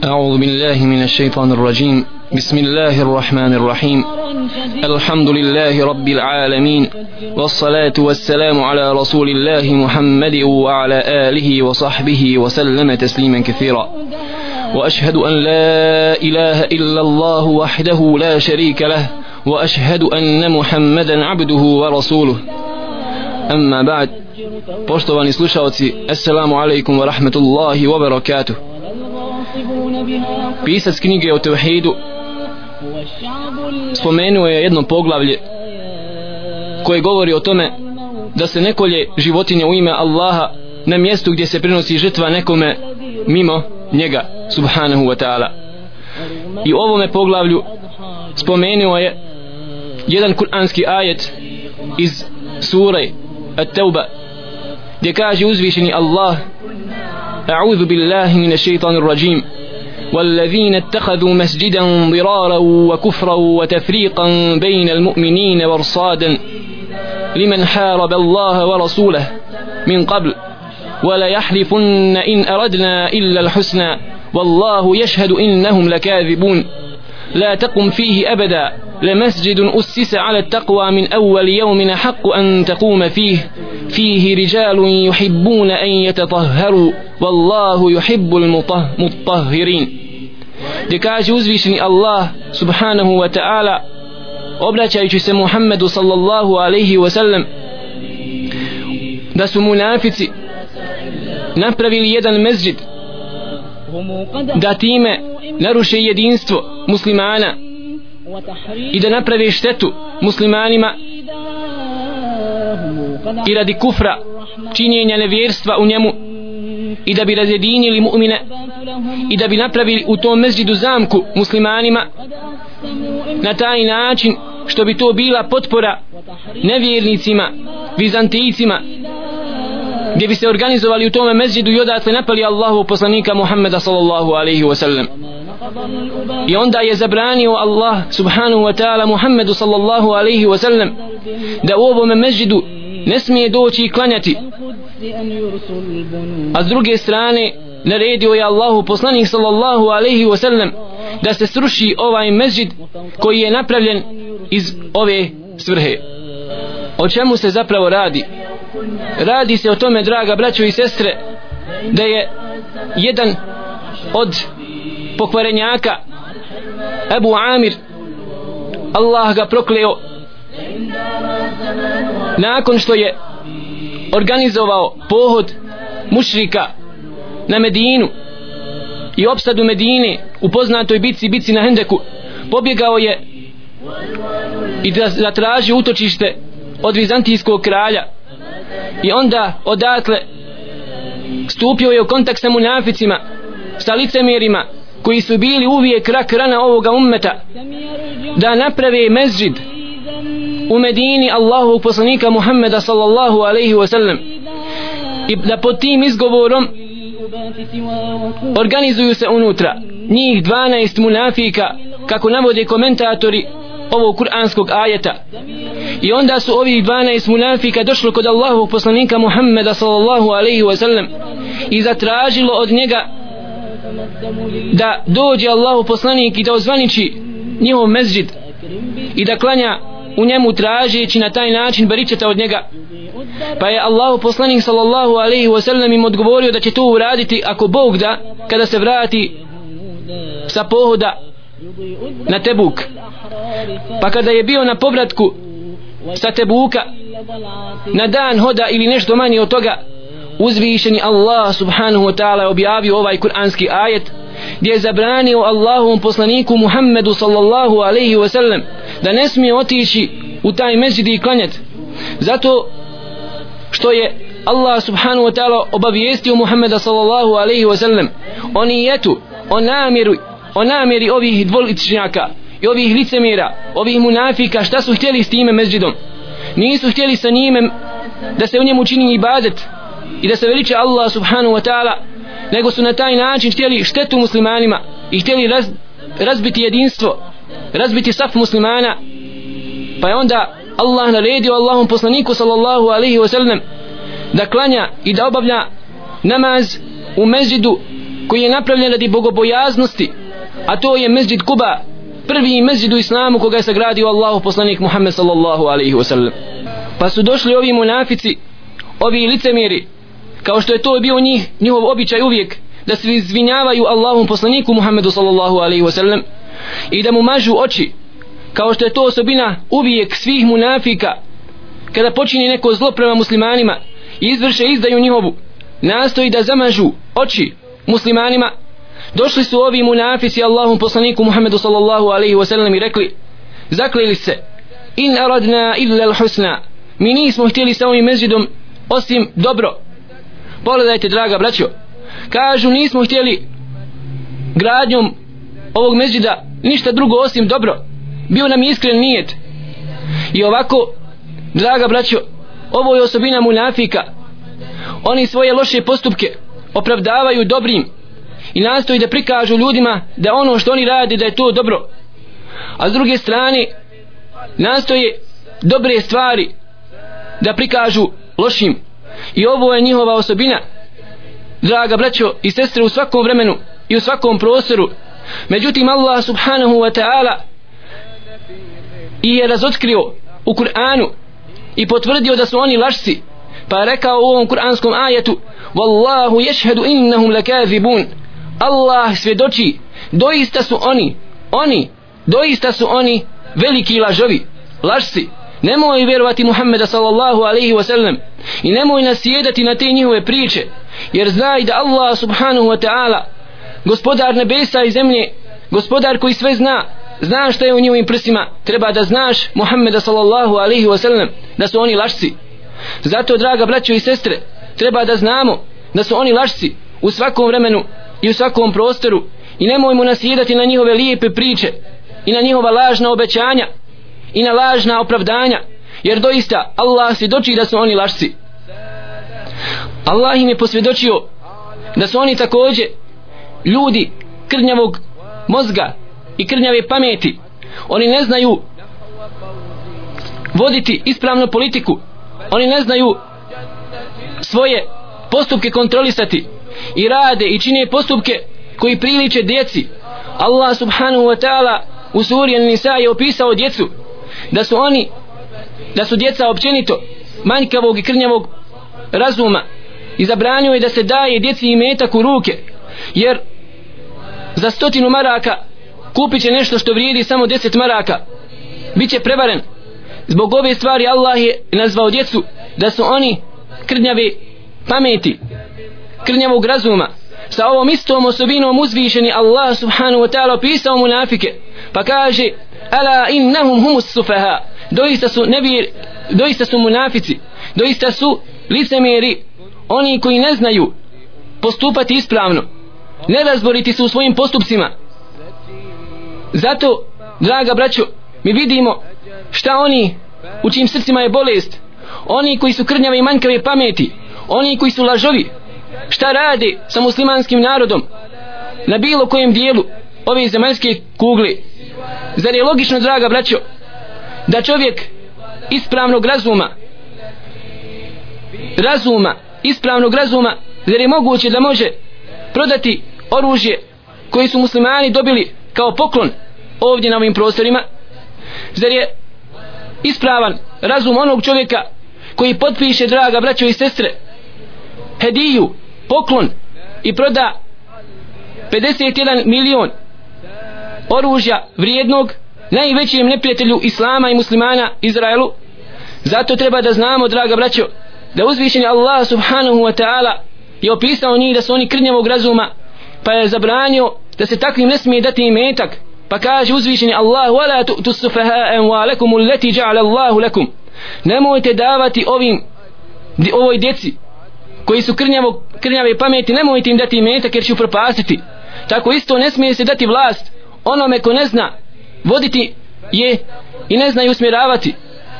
أعوذ بالله من الشيطان الرجيم. بسم الله الرحمن الرحيم. الحمد لله رب العالمين والصلاة والسلام على رسول الله محمد وعلى آله وصحبه وسلم تسليما كثيرا. وأشهد أن لا إله إلا الله وحده لا شريك له وأشهد أن محمدا عبده ورسوله. أما بعد Poštovani slušalci, Assalamu alaikum wa barakatuh. Pisac knjige o Tevhidu spomenuo je jedno poglavlje koje govori o tome da se nekolje životinje u ime Allaha na mjestu gdje se prenosi žrtva nekome mimo njega subhanahu wa ta'ala. I u ovome poglavlju spomenuo je jedan kuranski ajet iz sure At-Tauba gdje kaže uzvišeni Allah أعوذ بالله من الشيطان الرجيم. والذين اتخذوا مسجدا ضرارا وكفرا وتفريقا بين المؤمنين وارصادا لمن حارب الله ورسوله من قبل. ولا يحلفن إن أردنا إلا الحسنى. والله يشهد إنهم لكاذبون. لا تقم فيه أبدا. لمسجد أسس على التقوى من أول يوم حق أن تقوم فيه. فيه رجال يحبون أن يتطهروا. Wallahu yuhibbul mutahhirin. Gdje kaže uzvišeni Allah subhanahu wa ta'ala obraćajući se Muhammedu sallallahu alaihi wa sallam da su munafici napravili jedan mezđid da time naruše jedinstvo muslimana i da naprave štetu muslimanima i radi kufra činjenja nevjerstva u njemu i da bi razjedinili mu'mine i da bi napravili u tom mezđidu zamku muslimanima na taj način što bi to bila potpora nevjernicima vizantijcima gdje bi se organizovali u tome mezđidu i odatle napali Allahu poslanika Muhammeda sallallahu alaihi wa sallam i onda je zabranio Allah subhanahu wa ta'ala Muhammedu sallallahu alaihi wa sallam da u ovome mezđidu ne smije doći i klanjati a s druge strane naredio je Allahu poslanik sallallahu alaihi wasallam da se sruši ovaj mezđid koji je napravljen iz ove svrhe. O čemu se zapravo radi? Radi se o tome draga braćo i sestre da je jedan od pokvarenjaka Ebu Amir Allah ga prokleo nakon što je organizovao pohod mušrika na Medinu i opsadu Medine u poznatoj bici bici na Hendeku. Pobjegao je i da zatraži utočište od vizantijskog kralja. I onda odatle stupio je u kontakt sa munaficima sa licemjerima koji su bili uvijek rak rana ovoga ummeta da naprave mezđid u Medini Allahu poslanika Muhammeda sallallahu alaihi wa sallam i da pod tim izgovorom organizuju se unutra njih 12 munafika kako navode komentatori ovog kuranskog ajeta. I onda su ovih 12 munafika došlo kod Allahu poslanika Muhammeda sallallahu alaihi wa sallam i zatražilo od njega da dođe Allahu poslanik i da ozvaniči njihov mezđid i da klanja u njemu tražeći na taj način beričeta od njega. Pa je Allahu poslanik sallallahu alaihi wasallam im odgovorio da će to uraditi ako Bog da kada se vrati sa pohoda na Tebuk. Pa kada je bio na povratku sa Tebuka na dan hoda ili nešto manje od toga uzvišeni Allah subhanahu wa ta'ala objavio ovaj kuranski ajet gdje je zabranio Allahovom poslaniku Muhammedu sallallahu alaihi wa sallam da ne smije otići u taj mezđid i klanjati. Zato što je Allah subhanahu wa ta'ala obavijestio Muhammeda sallallahu alaihi wa sallam o nijetu, o namjeru o namjeri ovih dvoličnjaka i ovih licemira, ovih munafika šta su htjeli s time mezđidom nisu htjeli sa njime da se u njemu čini ibadet i da se veliče Allah subhanahu wa ta'ala nego su na taj način htjeli štetu muslimanima i htjeli raz, razbiti jedinstvo razbiti saf muslimana. Pa je onda Allah naredio Allahom poslaniku sallallahu alaihi wa sallam da klanja i da obavlja namaz u mezđidu koji je napravljen radi bogobojaznosti a to je mezđid Kuba prvi mezđid u islamu koga je sagradio Allahu poslanik Muhammed sallallahu alaihi wasallam pa su došli ovi munafici ovi licemjeri kao što je to bio njih njihov običaj uvijek da se izvinjavaju Allahom poslaniku Muhammedu sallallahu alaihi wasallam i da mu mažu oči. Kao što je to osobina uvijek svih munafika. Kada počini neko zlo prema muslimanima i izvrše izdaju njihovu nastoji da zamažu oči muslimanima. Došli su ovi munafici Allahom poslaniku Muhammedu sallallahu alaihi wasallam i rekli zakleli se. In aradna illa al-husna. Mi nismo htjeli sa ovim mezidom osim dobro pogledajte draga braćo. Kažu nismo htjeli gradnjom ovog mezida ništa drugo osim dobro. Bio nam iskren nijet. I ovako draga braćo ovo je osobina munafika. Oni svoje loše postupke opravdavaju dobrim i nastoji da prikažu ljudima da ono što oni radi da je to dobro. A s druge strane nastoje dobre stvari da prikažu lošim i ovo je njihova osobina. Draga braćo i sestre u svakom vremenu i u svakom prostoru. Međutim Allah subhanahu wa ta'ala i je razotkrio u Kur'anu i potvrdio da su oni lašci pa je rekao u ovom kur'anskom ajetu Wallahu ješhedu innahum lakazibun. Allah svjedoči doista su oni oni doista su oni veliki lažovi lašci nemoj vjerovati Muhammeda sallallahu alaihi wasallam i nemoj nasjedati na te njihove priče jer znaj da Allah subhanahu wa ta'ala gospodar nebesa i zemlje gospodar koji sve zna zna šta je u njihovim prsima treba da znaš Muhammeda sallallahu alaihi wasallam da su oni lašci zato draga braćo i sestre treba da znamo da su oni lašci u svakom vremenu i u svakom prostoru i nemojmo nasjedati na njihove lijepe priče i na njihova lažna obećanja i na lažna opravdanja jer doista Allah svjedoči da su oni lašci Allah im je posvjedočio da su oni takođe ljudi krnjavog mozga i krnjave pameti. Oni ne znaju voditi ispravnu politiku. Oni ne znaju svoje postupke kontrolisati i rade i čine postupke koji priliče djeci. Allah subhanahu wa ta'ala u suri An-Nisa je opisao djecu da su oni da su djeca općenito manjkavog i krnjavog razuma i zabranjuje da se daje djeci i metak u ruke jer za stotinu maraka kupit će nešto što vrijedi samo deset maraka bit će prevaren. Zbog ove stvari Allah je nazvao djecu da su oni krnjave pameti krnjavog razuma. Sa ovom istom osobinom uzvišeni Allah subhanahu wa ta'ala opisao munafike pa kaže ala innahum humus sufaha. Doista su nevir doista su munafici. Doista su licemjeri oni koji ne znaju postupati ispravno. Ne razboriti se u svojim postupcima. Zato draga braćo mi vidimo šta oni u čim srcima je bolest. Oni koji su krnjave i manjkave pameti. Oni koji su lažovi. Šta rade sa muslimanskim narodom? Na bilo kojem dijelu ove zemaljske kugle zar je logično draga braćo da čovjek ispravnog razuma razuma ispravnog razuma zar je moguće da može prodati oružje koji su muslimani dobili kao poklon ovdje na ovim prostorima? Zar je ispravan razum onog čovjeka koji potpiše draga braćo i sestre hediju, poklon i proda 51 milion oružja vrijednog najvećem neprijatelju islama i muslimana Izraelu. Zato treba da znamo draga braćo da uzvišeni Allah subhanahu wa ta'ala je opisao njih da su oni krnjavog razuma pa je zabranio da se takvim ne smije dati imetak. Pa kaže uzvišeni Allah wala tu'tu sufaha amwalakum allati ja'ala Allahu lakum. Nemojte davati ovim ovoj djeci koji su krnjavo, krnjave pameti nemojte im dati imetak jer će upropastiti. Tako isto ne smije se dati vlast onome ko ne zna voditi je i ne zna usmjeravati.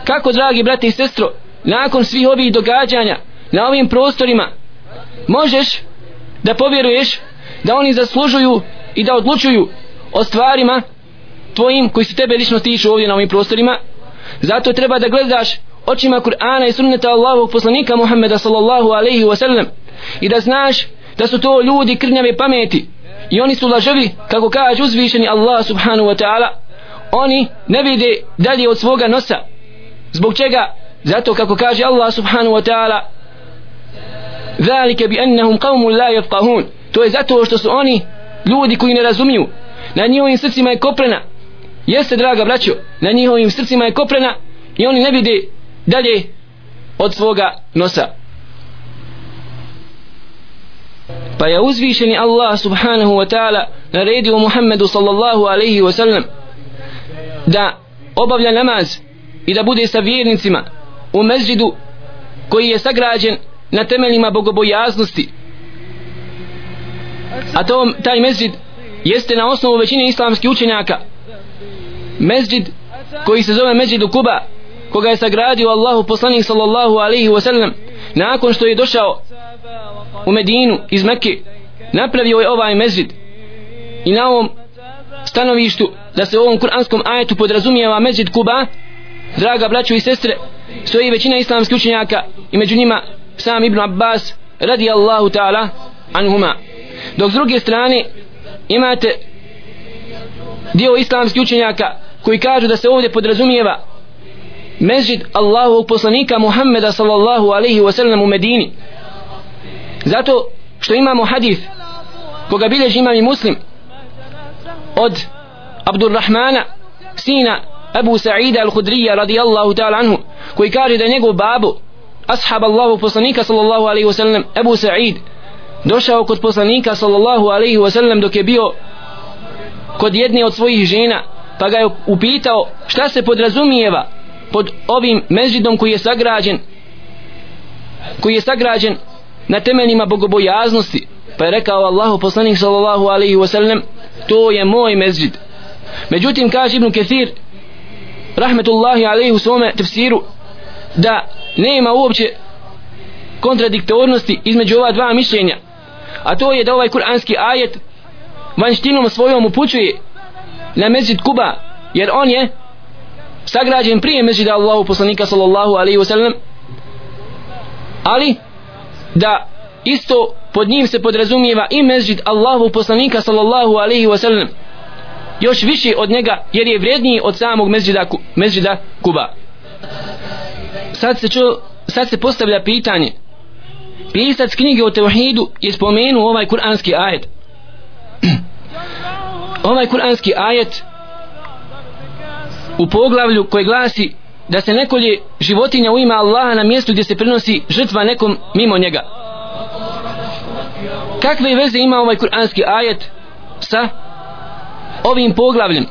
Kako dragi brati i sestro nakon svih ovih događanja na ovim prostorima možeš da povjeruješ da oni zaslužuju i da odlučuju o stvarima tvojim koji se tebe lično tiču ovdje na ovim prostorima? Zato treba da gledaš očima Kur'ana i sunneta Allahovog poslanika Muhammeda sallallahu alaihi wa sallam i da znaš da su to ljudi krnjave pameti i oni su laževi kako kaže uzvišeni Allah subhanahu wa ta'ala oni ne vide dalje od svoga nosa zbog čega zato kako kaže Allah subhanahu wa ta'ala ذلك بأنهم قوم لا يفقهون to je zato što su oni ljudi koji ne razumiju na njihovim srcima je koprena jeste draga braćo na njihovim srcima je koprena i oni ne vide dalje od svoga nosa Pa je uzvišeni Allah subhanahu wa ta'ala naredio Muhammedu sallallahu alaihi wa sallam da obavlja namaz i da bude sa vjernicima u mezđidu koji je sagrađen na temeljima bogobojaznosti. A to taj mezđid jeste na osnovu većine islamskih učenjaka mezđid koji se zove mezđid u Kuba koga je sagradio Allahu poslanik sallallahu alaihi wa sallam nakon što je došao u Medinu iz Mekke napravio je ovaj mezid i na ovom stanovištu da se u ovom kuranskom ajetu podrazumijeva mezid Kuba draga braćo i sestre stoji većina islamskih učenjaka i među njima sam Ibn Abbas radi Allahu ta'ala anhuma. Dok s druge strane imate dio islamskih učenjaka koji kažu da se ovdje podrazumijeva mezid Allahu poslanika Muhammeda sallallahu alaihi wa sallam u Medini zato što imamo hadis koga bilježi imam i muslim od Abdurrahmana sina Abu Sa'ida al-Hudrija radijallahu ta'ala anhu koji kaže da njegov babu ashab Allahu poslanika sallallahu alaihi wa sallam Abu Sa'id došao kod poslanika sallallahu alaihi wa sallam dok je bio kod jedne od svojih žena pa ga je upitao šta se podrazumijeva pod ovim mezidom koji je sagrađen koji je sagrađen na temeljima bogobojaznosti. Pa je rekao Allahu poslanik sallallahu alaihi wasallam to je moj mezđid međutim kaže Ibn Kathir rahmetullahi alaihi u svome tefsiru da nema uopće kontradiktornosti između ova dva mišljenja a to je da ovaj kuranski ajet vanštinom svojom upućuje na mezid Kuba jer on je sagrađen prije mezida Allahu poslanika sallallahu alaihi wasallam ali da isto pod njim se podrazumijeva i mezđid Allahu poslanika sallallahu alaihi wasallam. Još više od njega jer je vredniji od samog mezđida, mezđida Kuba. Sad se, čo, sad se postavlja pitanje. Pisac knjige o tevhidu je spomenuo ovaj kuranski ajet. Ovaj kuranski ajet u poglavlju koji glasi da se nekolje životinja u ime Allaha na mjestu gdje se prenosi žrtva nekom mimo njega. Kakve veze ima ovaj kuranski ajet sa ovim poglavljem?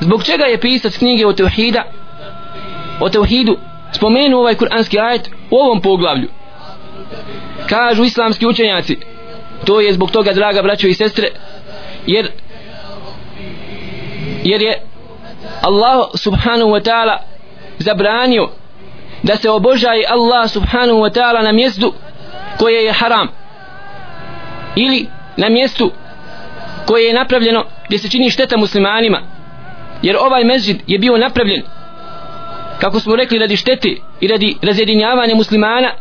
Zbog čega je pisac knjige o teuhida o teuhidu spomenuo ovaj kuranski ajet u ovom poglavlju? Kažu islamski učenjaci to je zbog toga draga braćo i sestre jer jer je Allah subhanahu wa ta'ala zabranio da se obožaje Allah subhanahu wa ta'ala na mjestu koje je haram ili na mjestu koje je napravljeno gdje se čini šteta muslimanima. Jer ovaj mezđid je bio napravljen kako smo rekli radi štete i radi razjedinjavanja muslimana.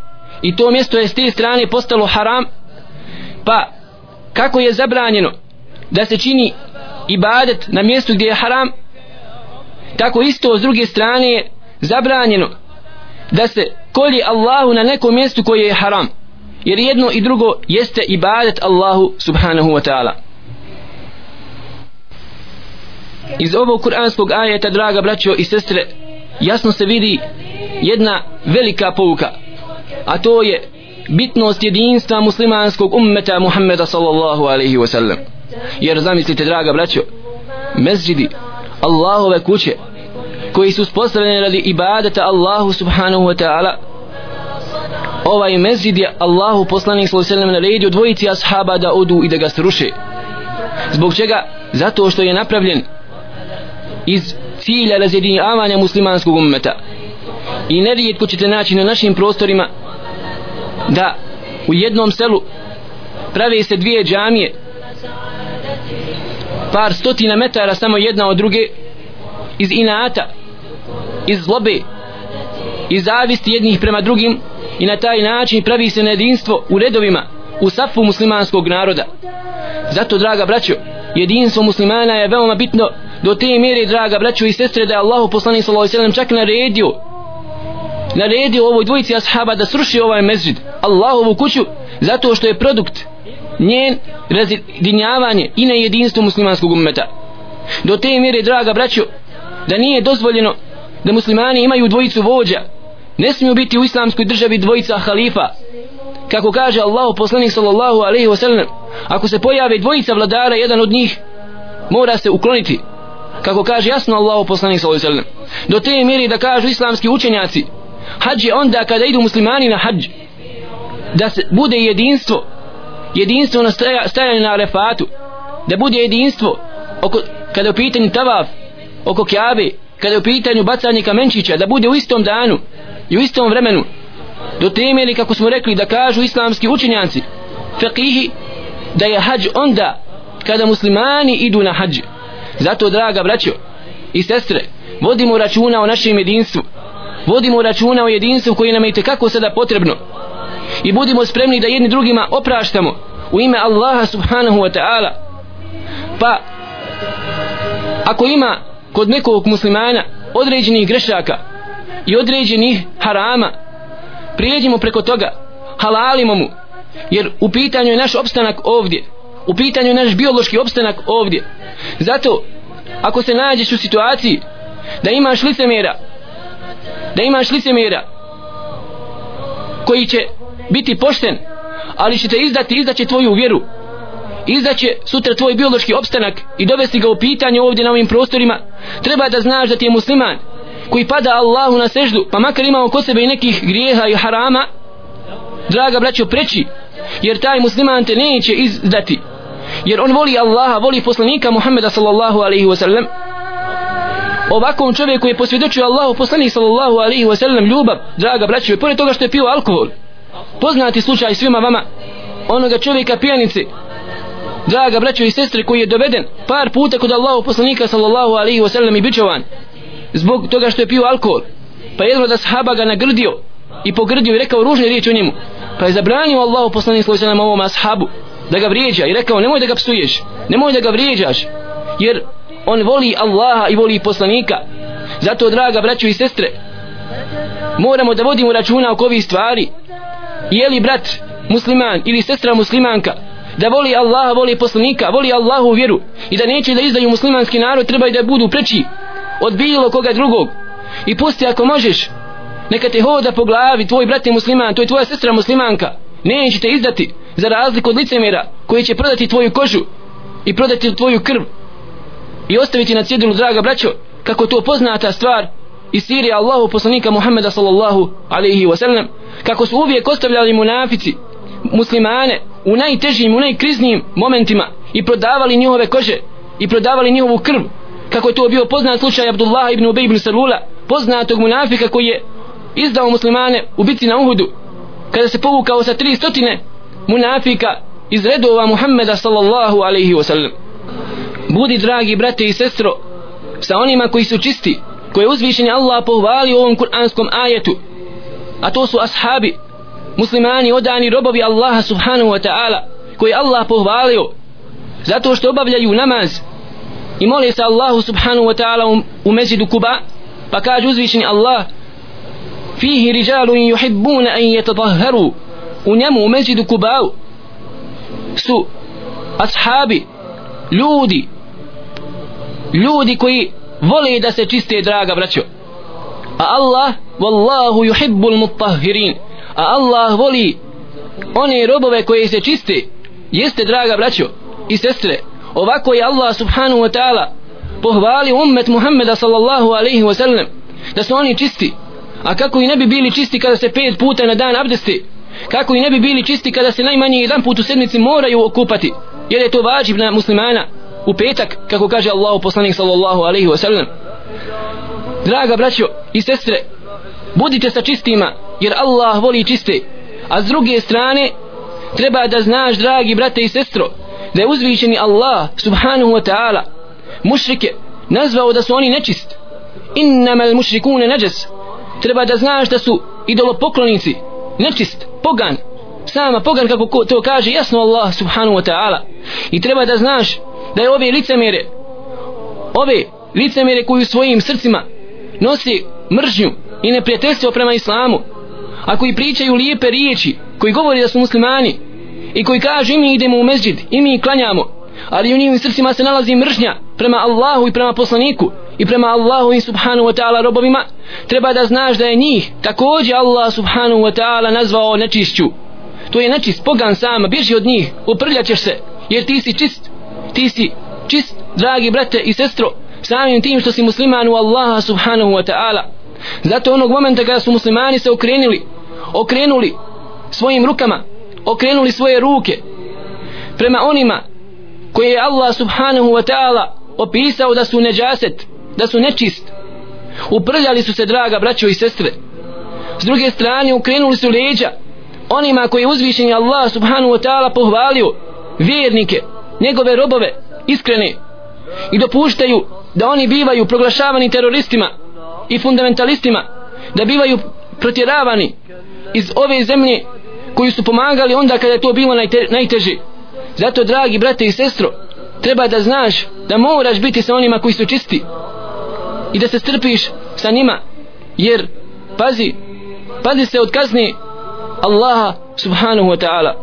I to mjesto je s te strane postalo haram. Pa kako je zabranjeno da se čini ibadet na mjestu gdje je haram tako isto s druge strane je zabranjeno da se kolje Allahu na nekom mjestu koje je haram. Jer jedno i drugo jeste ibadet Allahu subhanahu wa ta'ala. Iz ovog kuranskog ajeta draga braćo i sestre jasno se vidi jedna velika pouka a to je bitnost jedinstva muslimanskog ummeta Muhammeda sallallahu alaihi wa sallam. Jer zamislite draga braćo mezđidi Allahove kuće koji su uspostavljeni radi ibadeta Allahu subhanahu wa ta'ala. Ovaj mezid je Allahu poslanik sallallahu alejhi ve sellem naredio dvojici ashaba da odu i da ga sruše. Zbog čega? zato što je napravljen iz cilja razjedinjavanja muslimanskog ummeta. I nerijetko ćete naći na našim prostorima da u jednom selu prave se dvije džamije par stotina metara samo jedna od druge iz inata iz zlobe i zavisti jednih prema drugim i na taj način pravi se nejedinstvo u redovima u safu muslimanskog naroda. Zato draga braćo jedinstvo muslimana je veoma bitno. Do te mjere draga braćo i sestre da je Allahu poslanik sallallahu alejhi ve sellem čak naredio naredio ovoj dvojici ashaba da sruši ovaj mezđid Allahovu kuću zato što je produkt njen razjedinjavanje i na jedinstvo muslimanskog ummeta. Do te mjere draga braćo da nije dozvoljeno da muslimani imaju dvojicu vođa. Ne smiju biti u islamskoj državi dvojica halifa. Kako kaže Allahu poslanik sallallahu alejhi ve sellem ako se pojave dvojica vladara jedan od njih mora se ukloniti. Kako kaže jasno Allahu poslanik sallallahu alejhi ve sellem do te mjeri da kažu islamski učenjaci hađ je onda kada idu muslimani na hađ da se bude jedinstvo jedinstvo na stajanje na arefatu da bude jedinstvo oko, kada je u pitanju tavaf oko kjabe kada je u pitanju bacanje kamenčića da bude u istom danu i u istom vremenu. Do temeli kako smo rekli da kažu islamski učenjanci fekihi da je hađ onda kada muslimani idu na hađ. Zato draga braćo i sestre vodimo računa o našem jedinstvu. Vodimo računa o jedinstvu koji nam je kako sada potrebno. I budimo spremni da jedni drugima opraštamo u ime Allaha subhanahu wa ta'ala. Pa ako ima kod nekog muslimana određenih grešaka i određenih harama prijeđimo preko toga halalimo mu jer u pitanju je naš opstanak ovdje u pitanju je naš biološki opstanak ovdje. Zato ako se nađeš u situaciji da imaš licemjera da imaš licemjera koji će biti pošten ali će te izdati izdaće tvoju vjeru izdaće sutra tvoj biološki opstanak i dovesti ga u pitanje ovdje na ovim prostorima treba da znaš da ti je musliman koji pada Allahu na seždu pa makar imao kod sebe i nekih grijeha i harama draga braćo preći jer taj musliman te neće izdati. Jer on voli Allaha voli poslanika Muhammeda sallallahu alaihi wa sallam. Ovakvom čovjeku je posvjedočio Allahu poslanik sallallahu alaihi wa sallam ljubav draga braćo i pored toga što je pio alkohol. Poznati slučaj svima vama onoga čovjeka pijanice draga braćo i sestre koji je doveden par puta kod Allahu poslanika sallallahu alaihi wasallam i bičovan zbog toga što je pio alkohol. Pa jedno da sahaba ga nagrdio i pogrdio i rekao ružne riječi o njemu. Pa je zabranio Allahu poslanik sallallahu alaihi wasallam ovom ashabu da ga vrijeđa i rekao nemoj da ga psuješ nemoj da ga vrijeđaš jer on voli Allaha i voli poslanika. Zato draga braćo i sestre moramo da vodimo računa oko ovih stvari. Je li brat musliman ili sestra muslimanka? Da voli Allaha, voli poslanika, voli Allahu vjeru i da neće da izdaju muslimanski narod treba i da budu preči od bilo koga drugog. I pusti ako možeš neka te hoda po glavi tvoj brat je musliman, to je tvoja sestra muslimanka. Neće te izdati za razliku od licemjera koji će prodati tvoju kožu i prodati tvoju krv i ostaviti na cjedilu draga braćo kako to poznata stvar iz Sirije Allahu poslanika Muhammeda sallallahu alaihi wa sallam kako su uvijek ostavljali munafici muslimane u najtežim, u najkriznijim momentima i prodavali njihove kože i prodavali njihovu krv kako je to bio poznat slučaj Abdullah ibn Ubej ibn Salula poznatog munafika koji je izdao muslimane u bitci na Uhudu kada se povukao sa tri stotine munafika iz redova Muhammeda sallallahu alaihi wasallam. Budi dragi brate i sestro sa onima koji su čisti koje uzvišenje Allah pohvali u ovom kuranskom ajetu a to su ashabi muslimani odani robovi Allaha subhanahu wa ta'ala koji Allah pohvalio zato što obavljaju namaz i mole se Allahu subhanahu wa ta'ala u mezidu Kuba pa kaže uzvišenje Allah fihi rijalu yuhibbuna an yatahharu u njemu u mezidu Kuba su ashabi ljudi ljudi koji vole da se čiste draga braćo. A Allah wallahu yuhibbul mutahhirin a Allah voli one robove koje se čiste. Jeste draga braćo i sestre ovako je Allah subhanahu wa ta'ala pohvali ummet Muhammeda sallallahu alaihi wa sallam da su oni čisti. A kako i ne bi bili čisti kada se pet puta na dan abdesti kako i ne bi bili čisti kada se najmanje jedan put u sedmici moraju okupati jer je to vađib na muslimana u petak kako kaže Allah poslanik sallallahu alaihi wa sallam. Draga braćo i sestre budite sa čistima jer Allah voli čiste. A s druge strane treba da znaš dragi brate i sestro da je uzvišeni Allah subhanahu wa ta'ala mušrike nazvao da su oni nečist. Innama al mušrikune neđes treba da znaš da su idolopoklonici nečist, pogan. Sama pogan kako to kaže jasno Allah subhanahu wa ta'ala. I treba da znaš da je ove licemere ove licemere koji u svojim srcima nosi mržnju i neprijateljstvo prema islamu a koji pričaju lijepe riječi koji govori da su muslimani i koji kažu i mi idemo u mezđid i mi klanjamo ali u njim srcima se nalazi mržnja prema Allahu i prema poslaniku i prema Allahu i subhanahu wa ta'ala robovima. Treba da znaš da je njih također Allah subhanahu wa ta'ala nazvao nečišću. To je nečist pogan sama bježi od njih uprljaćeš se jer ti si čist ti si čist dragi brate i sestro samim tim što si musliman u Allaha subhanahu wa ta'ala zato onog momenta kada su muslimani se okrenuli okrenuli svojim rukama okrenuli svoje ruke prema onima koje je Allah subhanahu wa ta'ala opisao da su neđaset da su nečist. Uprljali su se draga braćo i sestre. S druge strane ukrenuli su leđa onima koji je uzvišen Allah subhanahu wa ta'ala pohvalio vjernike, njegove robove iskrene i dopuštaju da oni bivaju proglašavani teroristima i fundamentalistima da bivaju protjeravani iz ove zemlje koji su pomagali onda kada je to bilo najte, najteže. Zato dragi brate i sestro treba da znaš da moraš biti sa onima koji su čisti i da se strpiš sa njima jer pazi pazi se od kazne Allaha subhanahu wa ta'ala.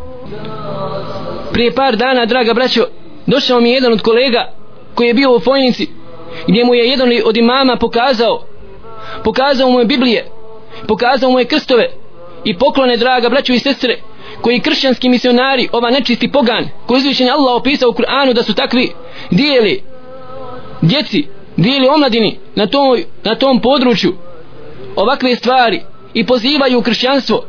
Prije par dana draga braćo došao mi jedan od kolega koji je bio u Fojnici gdje mu je jedan od imama pokazao pokazao mu je Biblije pokazao mu je krstove i poklone draga braćo i sestre koji kršćanski misionari ova nečisti pogan koji izvišen Allah opisao u Kur'anu da su takvi dijeli djeci dijeli omladini na tom, na tom području ovakve stvari i pozivaju kršćanstvo.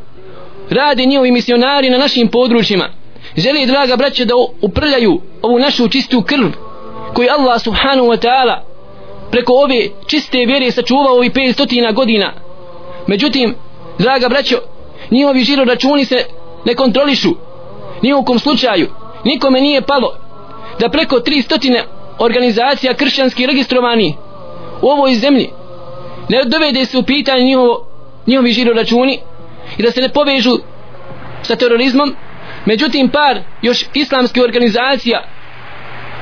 Rade njihovi misionari na našim područjima. Želi draga braće da uprljaju ovu našu čistu krv koju Allah subhanahu wa ta'ala preko ove čiste vjere sačuvao ovi 500 godina. Međutim draga braćo njihovi žiro računi se ne kontrolišu nijekom slučaju nikome nije palo da preko 300 organizacija kršćanski registrovani u ovoj zemlji ne dovede se u pitanje njihovo, njihovi žiro računi i da se ne povežu sa terorizmom. Međutim par još islamske organizacija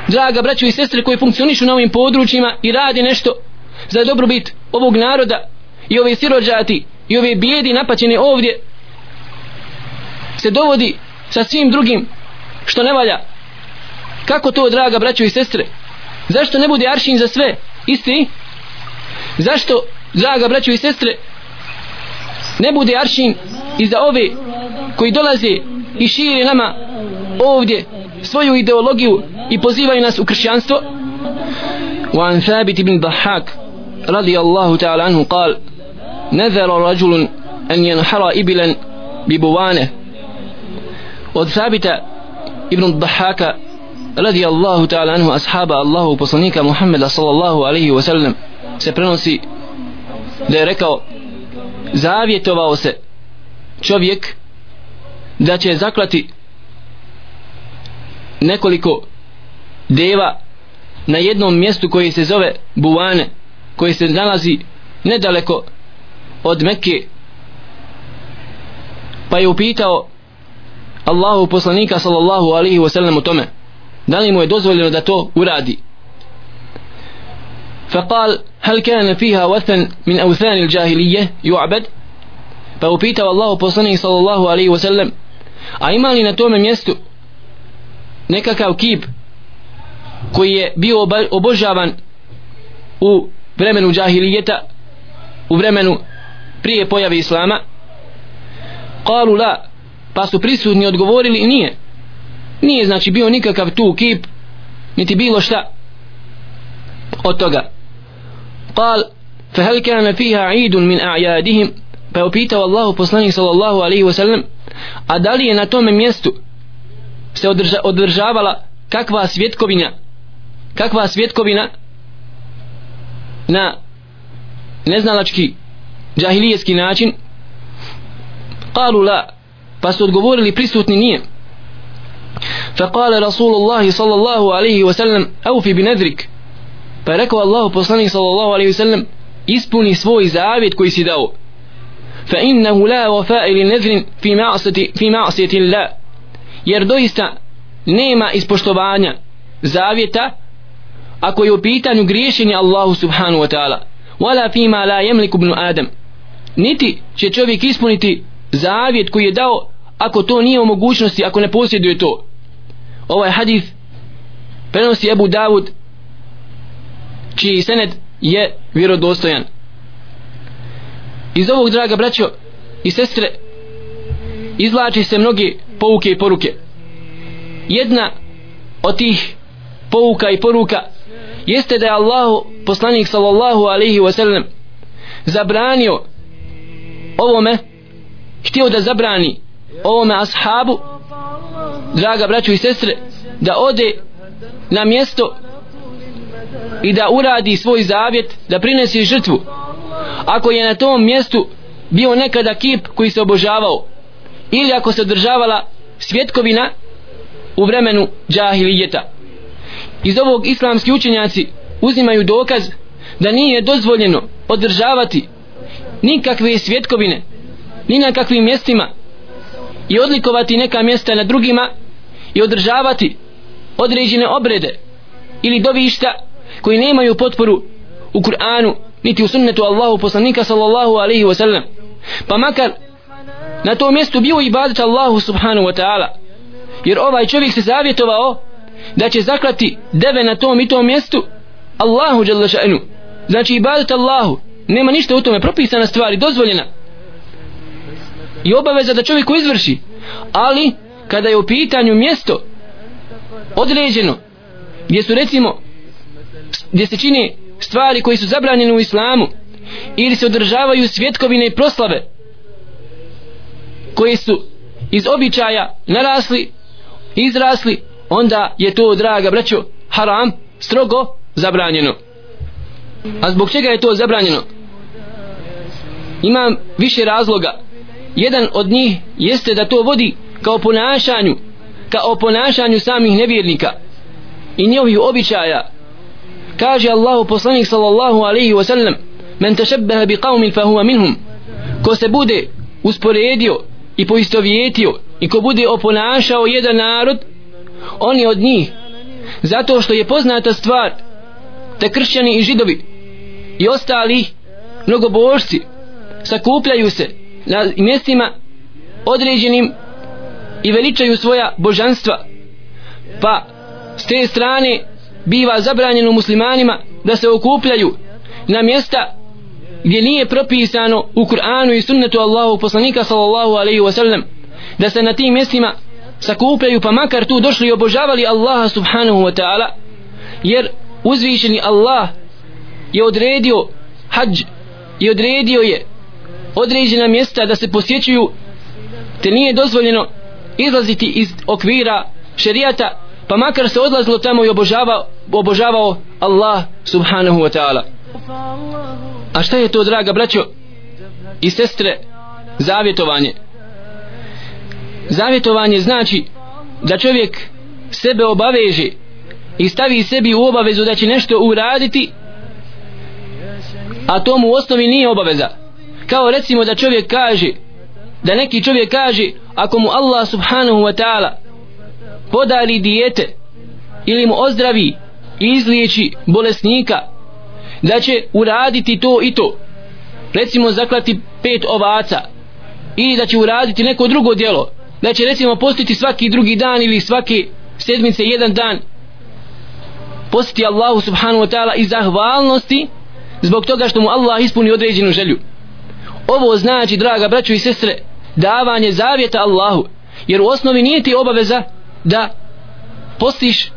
draga braćo i sestre koji funkcionišu na ovim područjima i radi nešto za dobrobit ovog naroda i ove sirođati i ove bijedi napaćene ovdje se dovodi sa svim drugim što ne valja. Kako to draga braćo i sestre? Zašto ne bude aršin za sve isti? Zašto draga braćo i sestre ne bude aršin i za ove koji dolaze i šire nama ovdje? svoju ideologiju i pozivaju nas u kršćanstvo وعن ثابت بن ضحاك رضي الله تعالى عنه قال نذر رجل أن ينحر إبلا ببوانه od Thabita ibn Dahaka radi Allahu ta'ala anhu ashaba Allahu poslanika Muhammeda sallallahu alaihi wa sallam se prenosi da je rekao zavjetovao se čovjek da će zaklati nekoliko deva na jednom mjestu koji se zove Buvane koji se nalazi nedaleko od Mekke pa je upitao Allahu poslanika sallallahu alaihi wa sallam u tome da li mu je dozvoljeno da to uradi فقال هل كان فيها وثن من أوثان الجاهلية يعبد فأبيته الله بصنه صلى الله عليه وسلم a ima li na tome mjestu nekakav kip koji je bio obožavan u vremenu džahilijeta u vremenu prije pojave islama kalu la pa su prisutni odgovorili nije nije znači bio nikakav tu kip niti bilo šta od toga قال فهل كان فيها عيد من أعيادهم pa je upitao Allahu poslanik sallallahu alaihi wa sallam a da li je na tome mjestu se održa, održavala kakva svjetkovina kakva svjetkovina na neznalački džahilijetski način kalu la pa su odgovorili prisutni nije فقال رسول الله صلى الله عليه وسلم أوفي بنذرك pa je rekao Allahu poslanik sallallahu alaihi wasallam ispuni svoj zavjet koji si dao fa innahu la wafa ili nezrin fi ma'asati fi ma'asati Allah jer doista nema ispoštovanja zavjeta ako je u pitanju griješenje Allahu subhanahu wa ta'ala. Wala fima la yamliku ibn adam. Niti će čovjek ispuniti zavjet koji je dao ako to nije u mogućnosti ako ne posjeduje to. Ovaj hadis prenosi Abu Davud čiji sened je vjerodostojan. Iz ovog draga braćo i sestre izlači se mnogi pouke i poruke. Jedna od tih pouka i poruka jeste da je Allah poslanik sallallahu alaihi wasallam zabranio ovome htio da zabrani ovome ashabu draga braću i sestre da ode na mjesto i da uradi svoj zavjet da prinesi žrtvu. Ako je na tom mjestu bio nekada kip koji se obožavao ili ako se održavala svjetkovina u vremenu džahilijeta. Iz ovog islamski učenjaci uzimaju dokaz da nije dozvoljeno održavati nikakve svjetkovine ni na kakvim mjestima i odlikovati neka mjesta na drugima i održavati određene obrede ili dovišta koji nemaju potporu u Kur'anu niti u sunnetu Allahu poslanika sallallahu alaihi wasallam pa makar na tom mjestu bio ibadat Allahu subhanahu wa ta'ala. Jer ovaj čovjek se zavjetovao da će zaklati deve na tom i tom mjestu Allahu jalla ša'nu znači ibadat Allahu. Nema ništa u tome. Propisana stvar i dozvoljena. I obaveza da čovjeku izvrši. Ali kada je u pitanju mjesto određeno gdje su recimo gdje se čini stvari koji su zabranjene u islamu ili se održavaju svjetkovine i proslave koji su iz običaja narasli izrasli onda je to draga braćo haram strogo zabranjeno. A zbog čega je to zabranjeno? Imam više razloga. Jedan od njih jeste da to vodi kao ponašanju kao ponašanju samih nevjernika i njihovih običaja. Kaže Allahu poslanik sallallahu alaihi wa sallam men tešebbeha bi qavmin fa huwa minhum. Ko se bude usporedio i poistovjetio i ko bude oponašao jedan narod on je od njih. Zato što je poznata stvar da kršćani i židovi i ostali mnogobožci sakupljaju se na mjestima određenim i veličaju svoja božanstva pa s te strane biva zabranjeno muslimanima da se okupljaju na mjesta gdje nije propisano u Kur'anu i sunnetu Allahu poslanika sallallahu alaihi wa sallam da se na tim mjestima sakupljaju pa makar tu došli i obožavali Allaha subhanahu wa ta'ala jer uzvišeni Allah je odredio hađ i odredio je određena mjesta da se posjećuju te nije dozvoljeno izlaziti iz okvira šerijata pa makar se odlazilo tamo i obožavao, obožavao Allah subhanahu wa ta'ala a šta je to draga braćo? I sestre zavjetovanje. Zavjetovanje znači da čovjek sebe obaveže i stavi sebi u obavezu da će nešto uraditi a to mu u osnovi nije obaveza. Kao recimo da čovjek kaže da neki čovjek kaže ako mu Allah subhanahu wa ta'ala podari dijete ili mu ozdravi i izliječi bolesnika da će uraditi to i to. Recimo zaklati pet ovaca. Ili da će uraditi neko drugo djelo. Da će recimo postiti svaki drugi dan ili svake sedmice jedan dan. Postiti Allahu subhanahu wa ta'ala i zahvalnosti zbog toga što mu Allah ispuni određenu želju. Ovo znači draga braćo i sestre davanje zavjeta Allahu. Jer u osnovi nije ti obaveza da postiš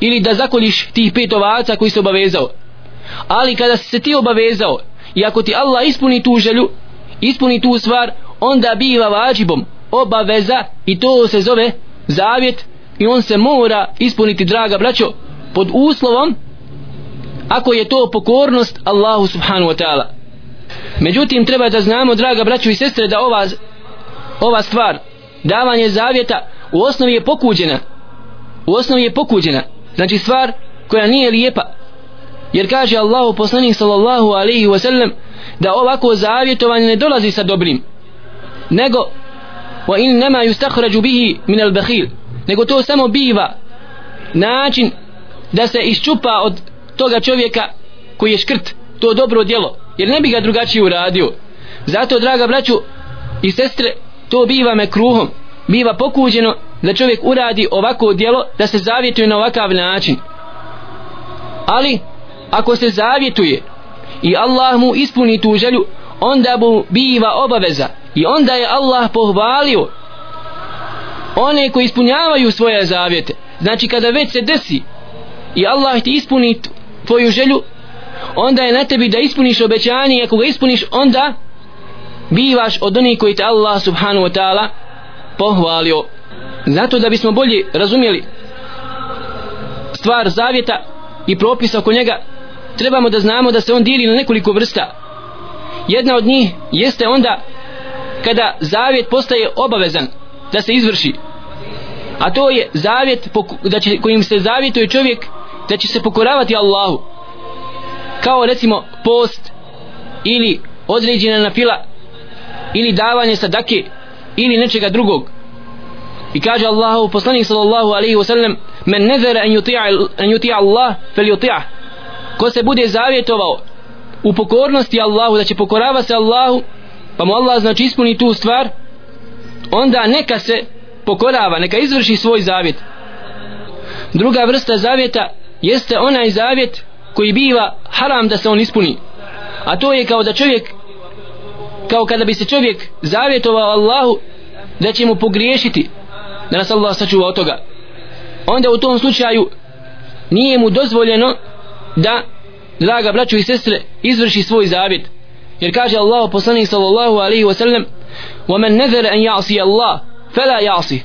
ili da zakoliš tih pet ovaca koji se obavezao ali kada si se ti obavezao i ako ti Allah ispuni tu želju ispuni tu stvar onda biva vađibom obaveza i to se zove zavjet i on se mora ispuniti draga braćo pod uslovom ako je to pokornost Allahu subhanahu wa ta'ala. Međutim treba da znamo draga braćo i sestre da ova, ova stvar davanje zavjeta u osnovi je pokuđena. U osnovi je pokuđena. Znači stvar koja nije lijepa jer kaže Allahu poslanik sallallahu alaihi wa sallam da ovako zavjetovanje ne dolazi sa dobrim nego wa in nema yustakhraju bihi min al bakhil nego to samo biva način da se iščupa od toga čovjeka koji je škrt to dobro djelo jer ne bi ga drugačije uradio. Zato draga braću i sestre to biva me kruhom biva pokuđeno da čovjek uradi ovako djelo da se zavjetuje na ovakav način. Ali ako se zavjetuje i Allah mu ispuni tu želju onda mu biva obaveza i onda je Allah pohvalio one koji ispunjavaju svoje zavjete. Znači kada već se desi i Allah ti ispuni tvoju želju onda je na tebi da ispuniš obećanje i ako ga ispuniš onda bivaš od onih koji te Allah subhanahu wa ta'ala pohvalio. Zato da bismo bolje razumjeli stvar zavjeta i propisa oko njega trebamo da znamo da se on dijeli na nekoliko vrsta. Jedna od njih jeste onda kada zavjet postaje obavezan da se izvrši. A to je zavjet da će, kojim se zavjetuje čovjek da će se pokoravati Allahu. Kao recimo post ili određena na fila ili davanje sadake ili nečega drugog. I kaže Allahu poslanik sallallahu alaihi wasallam men nezera en yuti'a an yuti'a Allah fel yuti'a ko se bude zavjetovao u pokornosti Allahu da će pokorava se Allahu pa mu Allah znači ispuni tu stvar onda neka se pokorava neka izvrši svoj zavjet. Druga vrsta zavjeta jeste onaj zavjet koji biva haram da se on ispuni. A to je kao da čovjek kao kada bi se čovjek zavjetovao Allahu da će mu pogriješiti da nas Allah sačuva od toga. Onda u tom slučaju nije mu dozvoljeno da draga braću i sestre izvrši svoj zavjet jer kaže Allah poslanik sallallahu alaihi wa sallam وَمَنْ نَذَرَ أَنْ يَعْصِيَ اللَّهِ فَلَا يَعْصِهِ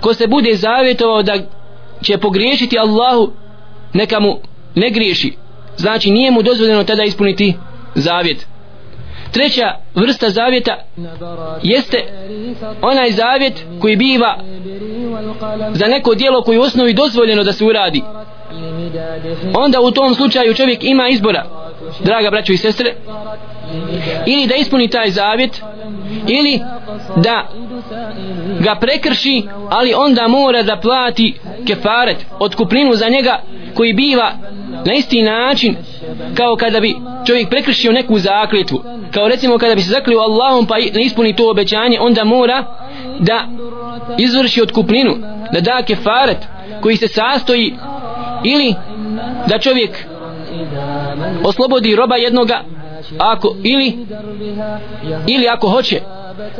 ko se bude zavjetovao da će pogriješiti Allahu neka mu ne griješi znači nije mu dozvoljeno tada ispuniti zavjet treća vrsta zavjeta jeste onaj zavjet koji biva za neko dijelo koji u osnovi dozvoljeno da se uradi onda u tom slučaju čovjek ima izbora draga braćo i sestre ili da ispuni taj zavjet ili da ga prekrši ali onda mora da plati kefaret otkupninu za njega koji biva na isti način kao kada bi čovjek prekršio neku zakljetvu kao recimo kada bi se zaklio Allahom pa ne ispuni to obećanje onda mora da izvrši otkupninu da da kefaret koji se sastoji ili da čovjek oslobodi roba jednoga ako ili ili ako hoće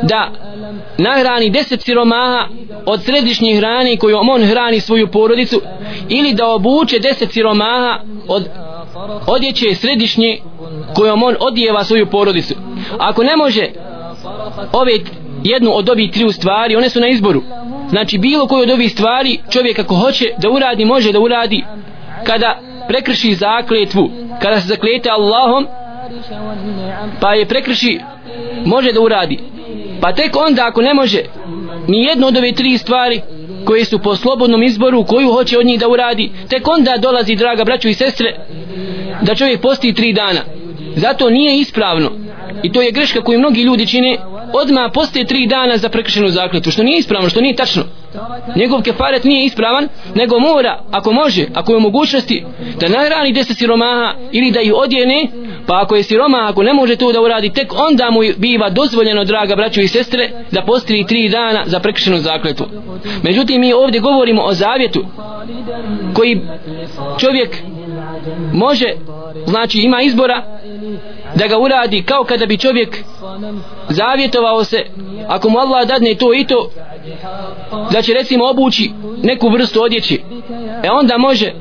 da nahrani deset siromaha od središnje hrane kojom on hrani svoju porodicu ili da obuče deset siromaha od odjeće središnje kojom on odjeva svoju porodicu. Ako ne može ove jednu od ovih tri stvari one su na izboru znači bilo koju od ovih stvari čovjek ako hoće da uradi može da uradi kada prekrši zakletvu kada se zaklete Allahom pa je prekrši može da uradi. Pa tek onda ako ne može ni jedno od ove tri stvari koje su po slobodnom izboru koju hoće od njih da uradi tek onda dolazi draga braću i sestre da čovjek posti tri dana. Zato nije ispravno i to je greška koju mnogi ljudi čine odma postoje tri dana za prekršenu zakletu što nije ispravno, što nije tačno. Njegov kefaret nije ispravan nego mora, ako može, ako je u mogućnosti da nahrani deset siromaha ili da ih odjene pa ako je siroma, ako ne može to da uradi tek onda mu biva dozvoljeno draga braćo i sestre da postoji tri dana za prekršenu zakletu. Međutim mi ovdje govorimo o zavjetu koji čovjek može znači ima izbora da ga uradi kao kada bi čovjek zavjetovao se ako mu Allah dadne to i to da će recimo obući neku vrstu odjeći e onda može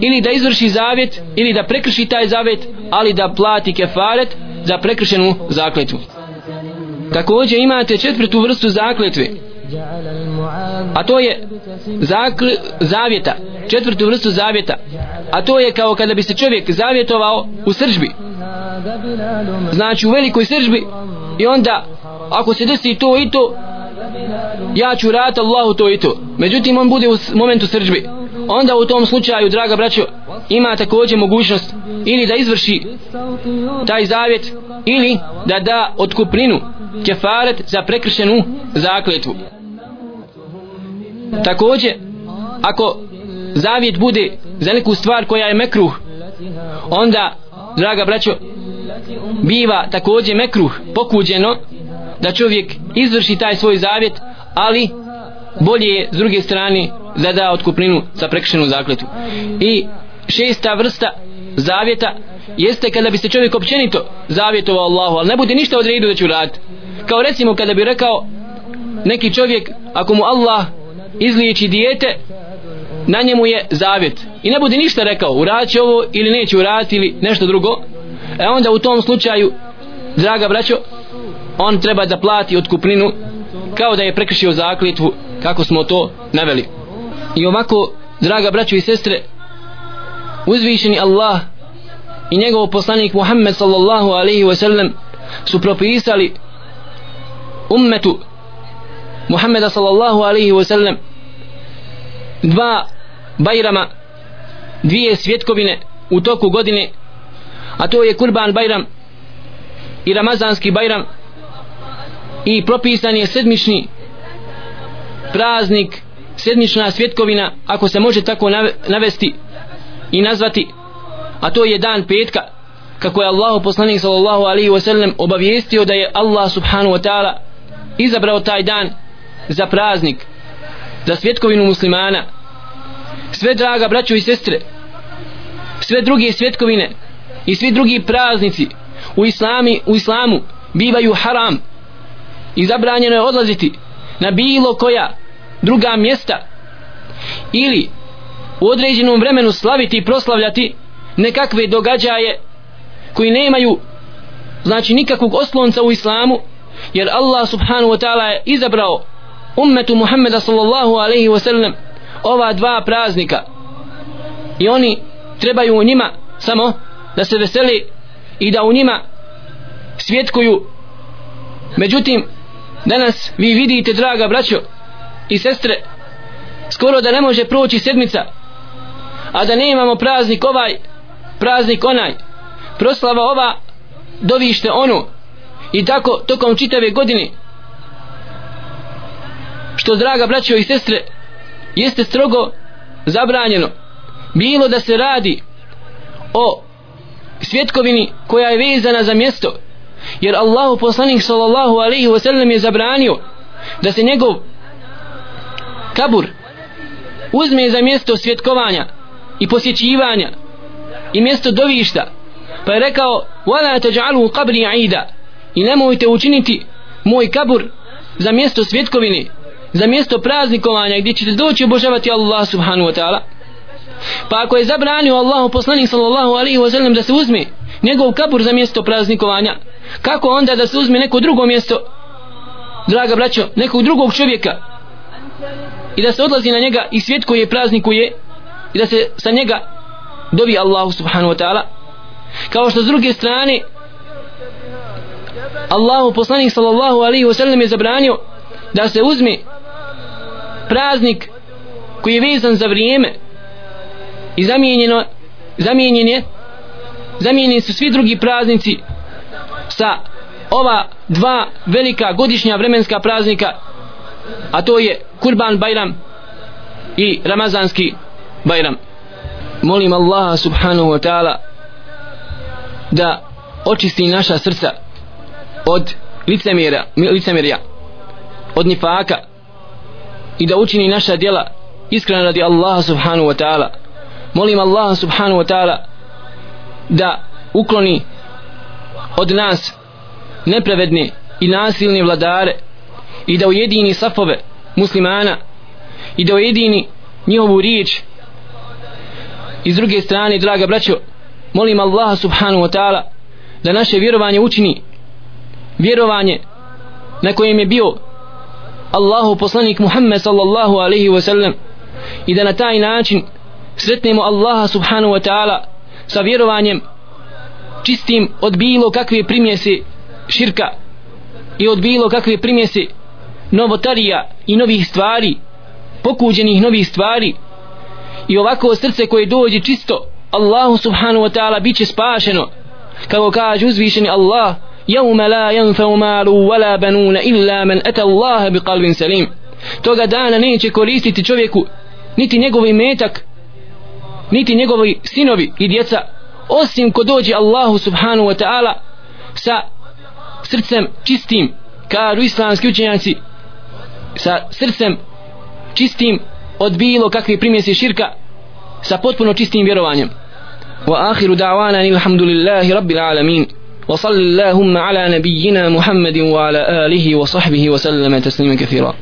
ili da izvrši zavjet ili da prekrši taj zavjet ali da plati kefaret za prekršenu zakletvu. Također imate četvrtu vrstu zakletve a to je zakl, zavjeta četvrtu vrstu zavjeta. A to je kao kada bi se čovjek zavjetovao u sržbi. Znači u velikoj sržbi. I onda ako se desi to i to ja ću rat Allahu to i to. Međutim on bude u momentu sržbi. Onda u tom slučaju draga braćo ima također mogućnost ili da izvrši taj zavjet ili da da otkupninu kefaret za prekršenu zakletvu također ako zavjet bude za neku stvar koja je mekruh onda draga braćo biva također mekruh pokuđeno da čovjek izvrši taj svoj zavjet ali bolje je s druge strane da da otkupninu za prekšenu zakletu. I šesta vrsta zavjeta jeste kada bi se čovjek općenito zavjetovao Allahu ali ne bude ništa odredio da će uraditi. Kao recimo kada bi rekao neki čovjek ako mu Allah izliječi dijete na njemu je zavjet. I ne bude ništa rekao uradit će ovo ili neće uraditi ili nešto drugo. E onda u tom slučaju draga braćo on treba da plati otkupninu kao da je prekršio zakljetvu kako smo to naveli. I ovako draga braćo i sestre uzvišeni Allah i njegov poslanik Muhammed sallallahu alaihi wa sallam su propisali ummetu Muhammeda sallallahu alaihi wa sallam dva bajrama dvije svjetkovine u toku godine a to je kurban bajram i ramazanski bajram i propisan je sedmični praznik sedmična svjetkovina ako se može tako navesti i nazvati a to je dan petka kako je Allah poslanik sallallahu alaihi wa sallam obavijestio da je Allah subhanahu wa ta'ala izabrao taj dan za praznik za svjetkovinu muslimana. Sve draga braćo i sestre sve druge svjetkovine i svi drugi praznici u islami u islamu bivaju haram i zabranjeno je odlaziti na bilo koja druga mjesta ili u određenom vremenu slaviti i proslavljati nekakve događaje koji nemaju znači nikakvog oslonca u islamu jer Allah subhanahu wa ta'ala je izabrao ummetu Muhammeda sallallahu alaihi wa sallam ova dva praznika. I oni trebaju u njima samo da se veseli i da u njima svjetkuju. Međutim danas vi vidite draga braćo i sestre skoro da ne može proći sedmica a da ne imamo praznik ovaj praznik onaj proslava ova dovište ono i tako tokom čitave godine što draga braćo i sestre jeste strogo zabranjeno bilo da se radi o svjetkovini koja je vezana za mjesto jer Allahu poslanik sallallahu alaihi wasallam je zabranio da se njegov kabur uzme za mjesto svjetkovanja i posjećivanja i mjesto dovišta pa je rekao wala taj'alu qabri aida i nemojte učiniti moj kabur za mjesto svjetkovine za mjesto praznikovanja gdje ćete doći obožavati Allah subhanahu wa ta'ala. Pa ako je zabranio Allahu poslanik sallallahu alaihi wa sallam da se uzme njegov kabur za mjesto praznikovanja kako onda da se uzme neko drugo mjesto draga braćo nekog drugog čovjeka i da se odlazi na njega i svijet koji je praznikuje i da se sa njega dovi Allahu subhanahu wa ta'ala. Kao što s druge strane Allahu poslanik sallallahu alaihi wa sallam je zabranio da se uzme praznik koji je vezan za vrijeme i zamijenjeno zamijenjen je zamijenjeni su svi drugi praznici sa ova dva velika godišnja vremenska praznika a to je Kurban Bajram i Ramazanski Bajram. Molim Allaha subhanahu wa ta'ala da očisti naša srca od licemjera, licemjerja od nifaka i da učini naša djela iskreno radi Allaha subhanahu wa ta'ala. Molim Allaha subhanahu wa ta'ala da ukloni od nas nepravedne i nasilne vladare i da ujedini safove muslimana i da ujedini njihovu riječ. I s druge strane draga braćo molim Allaha subhanahu wa ta'ala da naše vjerovanje učini vjerovanje na kojem je bio Allahu poslanik Muhammed sallallahu alaihi wa sallam i da na taj način sretnemo Allaha subhanahu wa ta'ala sa vjerovanjem čistim od bilo kakve primjese širka i od bilo kakve primjese novotarija i novih stvari pokuđenih novih stvari. I ovako srce koje dođe čisto Allahu subhanahu wa ta'ala bit će spašeno kako kaže uzvišeni Allah يوم لا ينفع مال ولا بنون إلا من أتى الله بقلب سليم toga dana neće koristiti čovjeku niti njegovi metak niti njegovi sinovi i djeca osim ko dođe Allahu subhanahu wa ta'ala sa srcem čistim kažu islamski učenjaci sa srcem čistim od bilo kakve primjese širka sa potpuno čistim vjerovanjem wa akhiru da'wana alhamdulillahi rabbil alamin وصل اللهم على نبينا محمد وعلى آله وصحبه وسلم تسليما كثيرا.